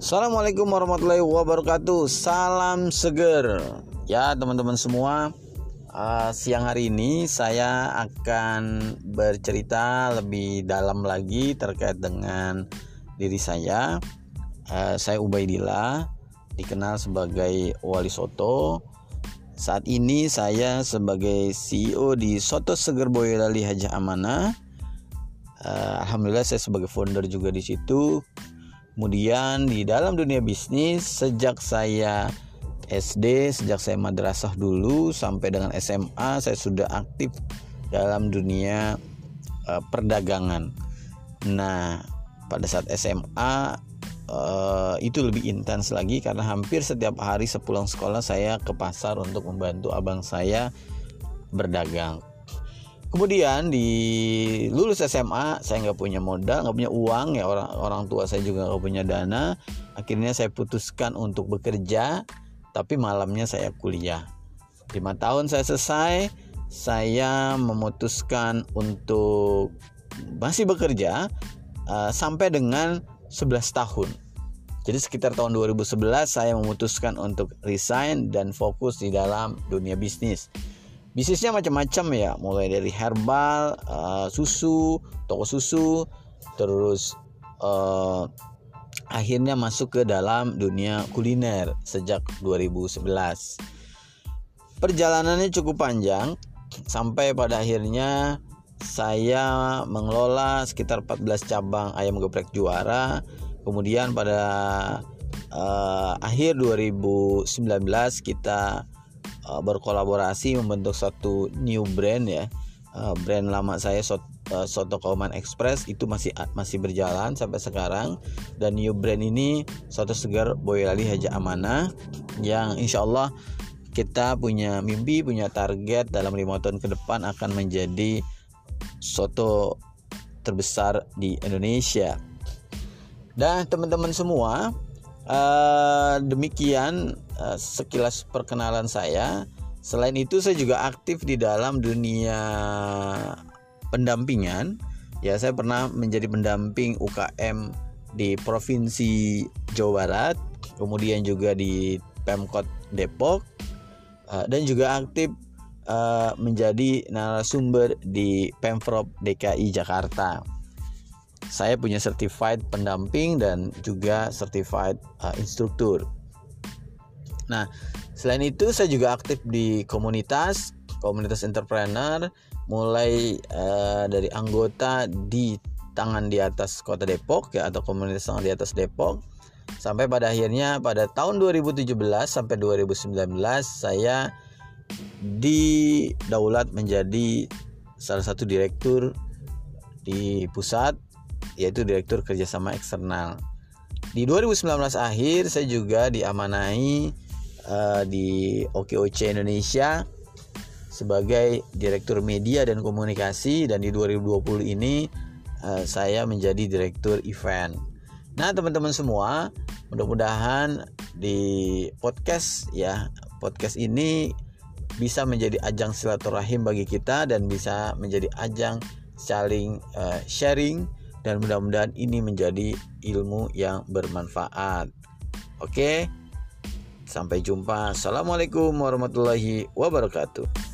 Assalamualaikum warahmatullahi wabarakatuh. Salam seger. Ya, teman-teman semua. Uh, siang hari ini saya akan bercerita lebih dalam lagi terkait dengan diri saya. Uh, saya Ubaidillah, dikenal sebagai Wali Soto. Saat ini saya sebagai CEO di Soto Seger Boyolali Hajah Amanah. Uh, Alhamdulillah saya sebagai founder juga di situ Kemudian di dalam dunia bisnis sejak saya SD, sejak saya madrasah dulu sampai dengan SMA saya sudah aktif dalam dunia uh, perdagangan. Nah, pada saat SMA uh, eh, itu lebih intens lagi karena hampir setiap hari sepulang sekolah saya ke pasar untuk membantu abang saya berdagang kemudian di lulus SMA saya nggak punya modal nggak punya uang ya. Orang orang tua saya juga nggak punya dana. Akhirnya saya putuskan untuk bekerja tapi malamnya saya kuliah. Lima tahun saya selesai saya memutuskan untuk masih bekerja uh, sampai dengan 11 tahun. Jadi sekitar tahun 2011 saya memutuskan untuk resign dan fokus di dalam dunia bisnis bisnisnya macam-macam ya. Mulai dari herbal uh, susu toko susu terus uh, akhirnya masuk ke dalam dunia kuliner sejak 2011 perjalanannya cukup panjang. Sampai pada akhirnya saya mengelola sekitar 14 cabang ayam geprek juara. Kemudian pada uh, akhir 2019 kita uh, berkolaborasi membentuk satu new brand ya. Uh, brand lama saya uh, Soto Kauman Express itu masih masih berjalan sampai sekarang. Dan new brand ini Soto Segar Boyolali Haja Amanah yang insya Allah kita punya mimpi punya target dalam lima tahun ke depan akan menjadi soto terbesar di Indonesia. Dan teman-teman semua uh, demikian uh, sekilas perkenalan saya. Selain itu saya juga aktif di dalam dunia pendampingan. Ya, saya pernah menjadi pendamping UKM di Provinsi Jawa Barat, kemudian juga di Pemkot Depok uh, dan juga aktif uh, menjadi narasumber di Pemprov DKI Jakarta saya punya certified pendamping dan juga certified uh, instruktur. Nah, selain itu saya juga aktif di komunitas, komunitas entrepreneur, mulai uh, dari anggota di tangan di atas Kota Depok ya atau komunitas tangan di atas Depok sampai pada akhirnya pada tahun 2017 sampai 2019 saya didaulat menjadi salah satu direktur di pusat yaitu Direktur Kerjasama Eksternal. Di 2019 akhir saya juga diamanai uh, di OKOC Indonesia sebagai Direktur Media dan Komunikasi dan di 2020 ini uh, saya menjadi Direktur Event. Nah, teman-teman semua, mudah-mudahan di podcast ya, podcast ini bisa menjadi ajang silaturahim bagi kita dan bisa menjadi ajang saling uh, sharing dan mudah-mudahan ini menjadi ilmu yang bermanfaat. Oke, sampai jumpa. Assalamualaikum warahmatullahi wabarakatuh.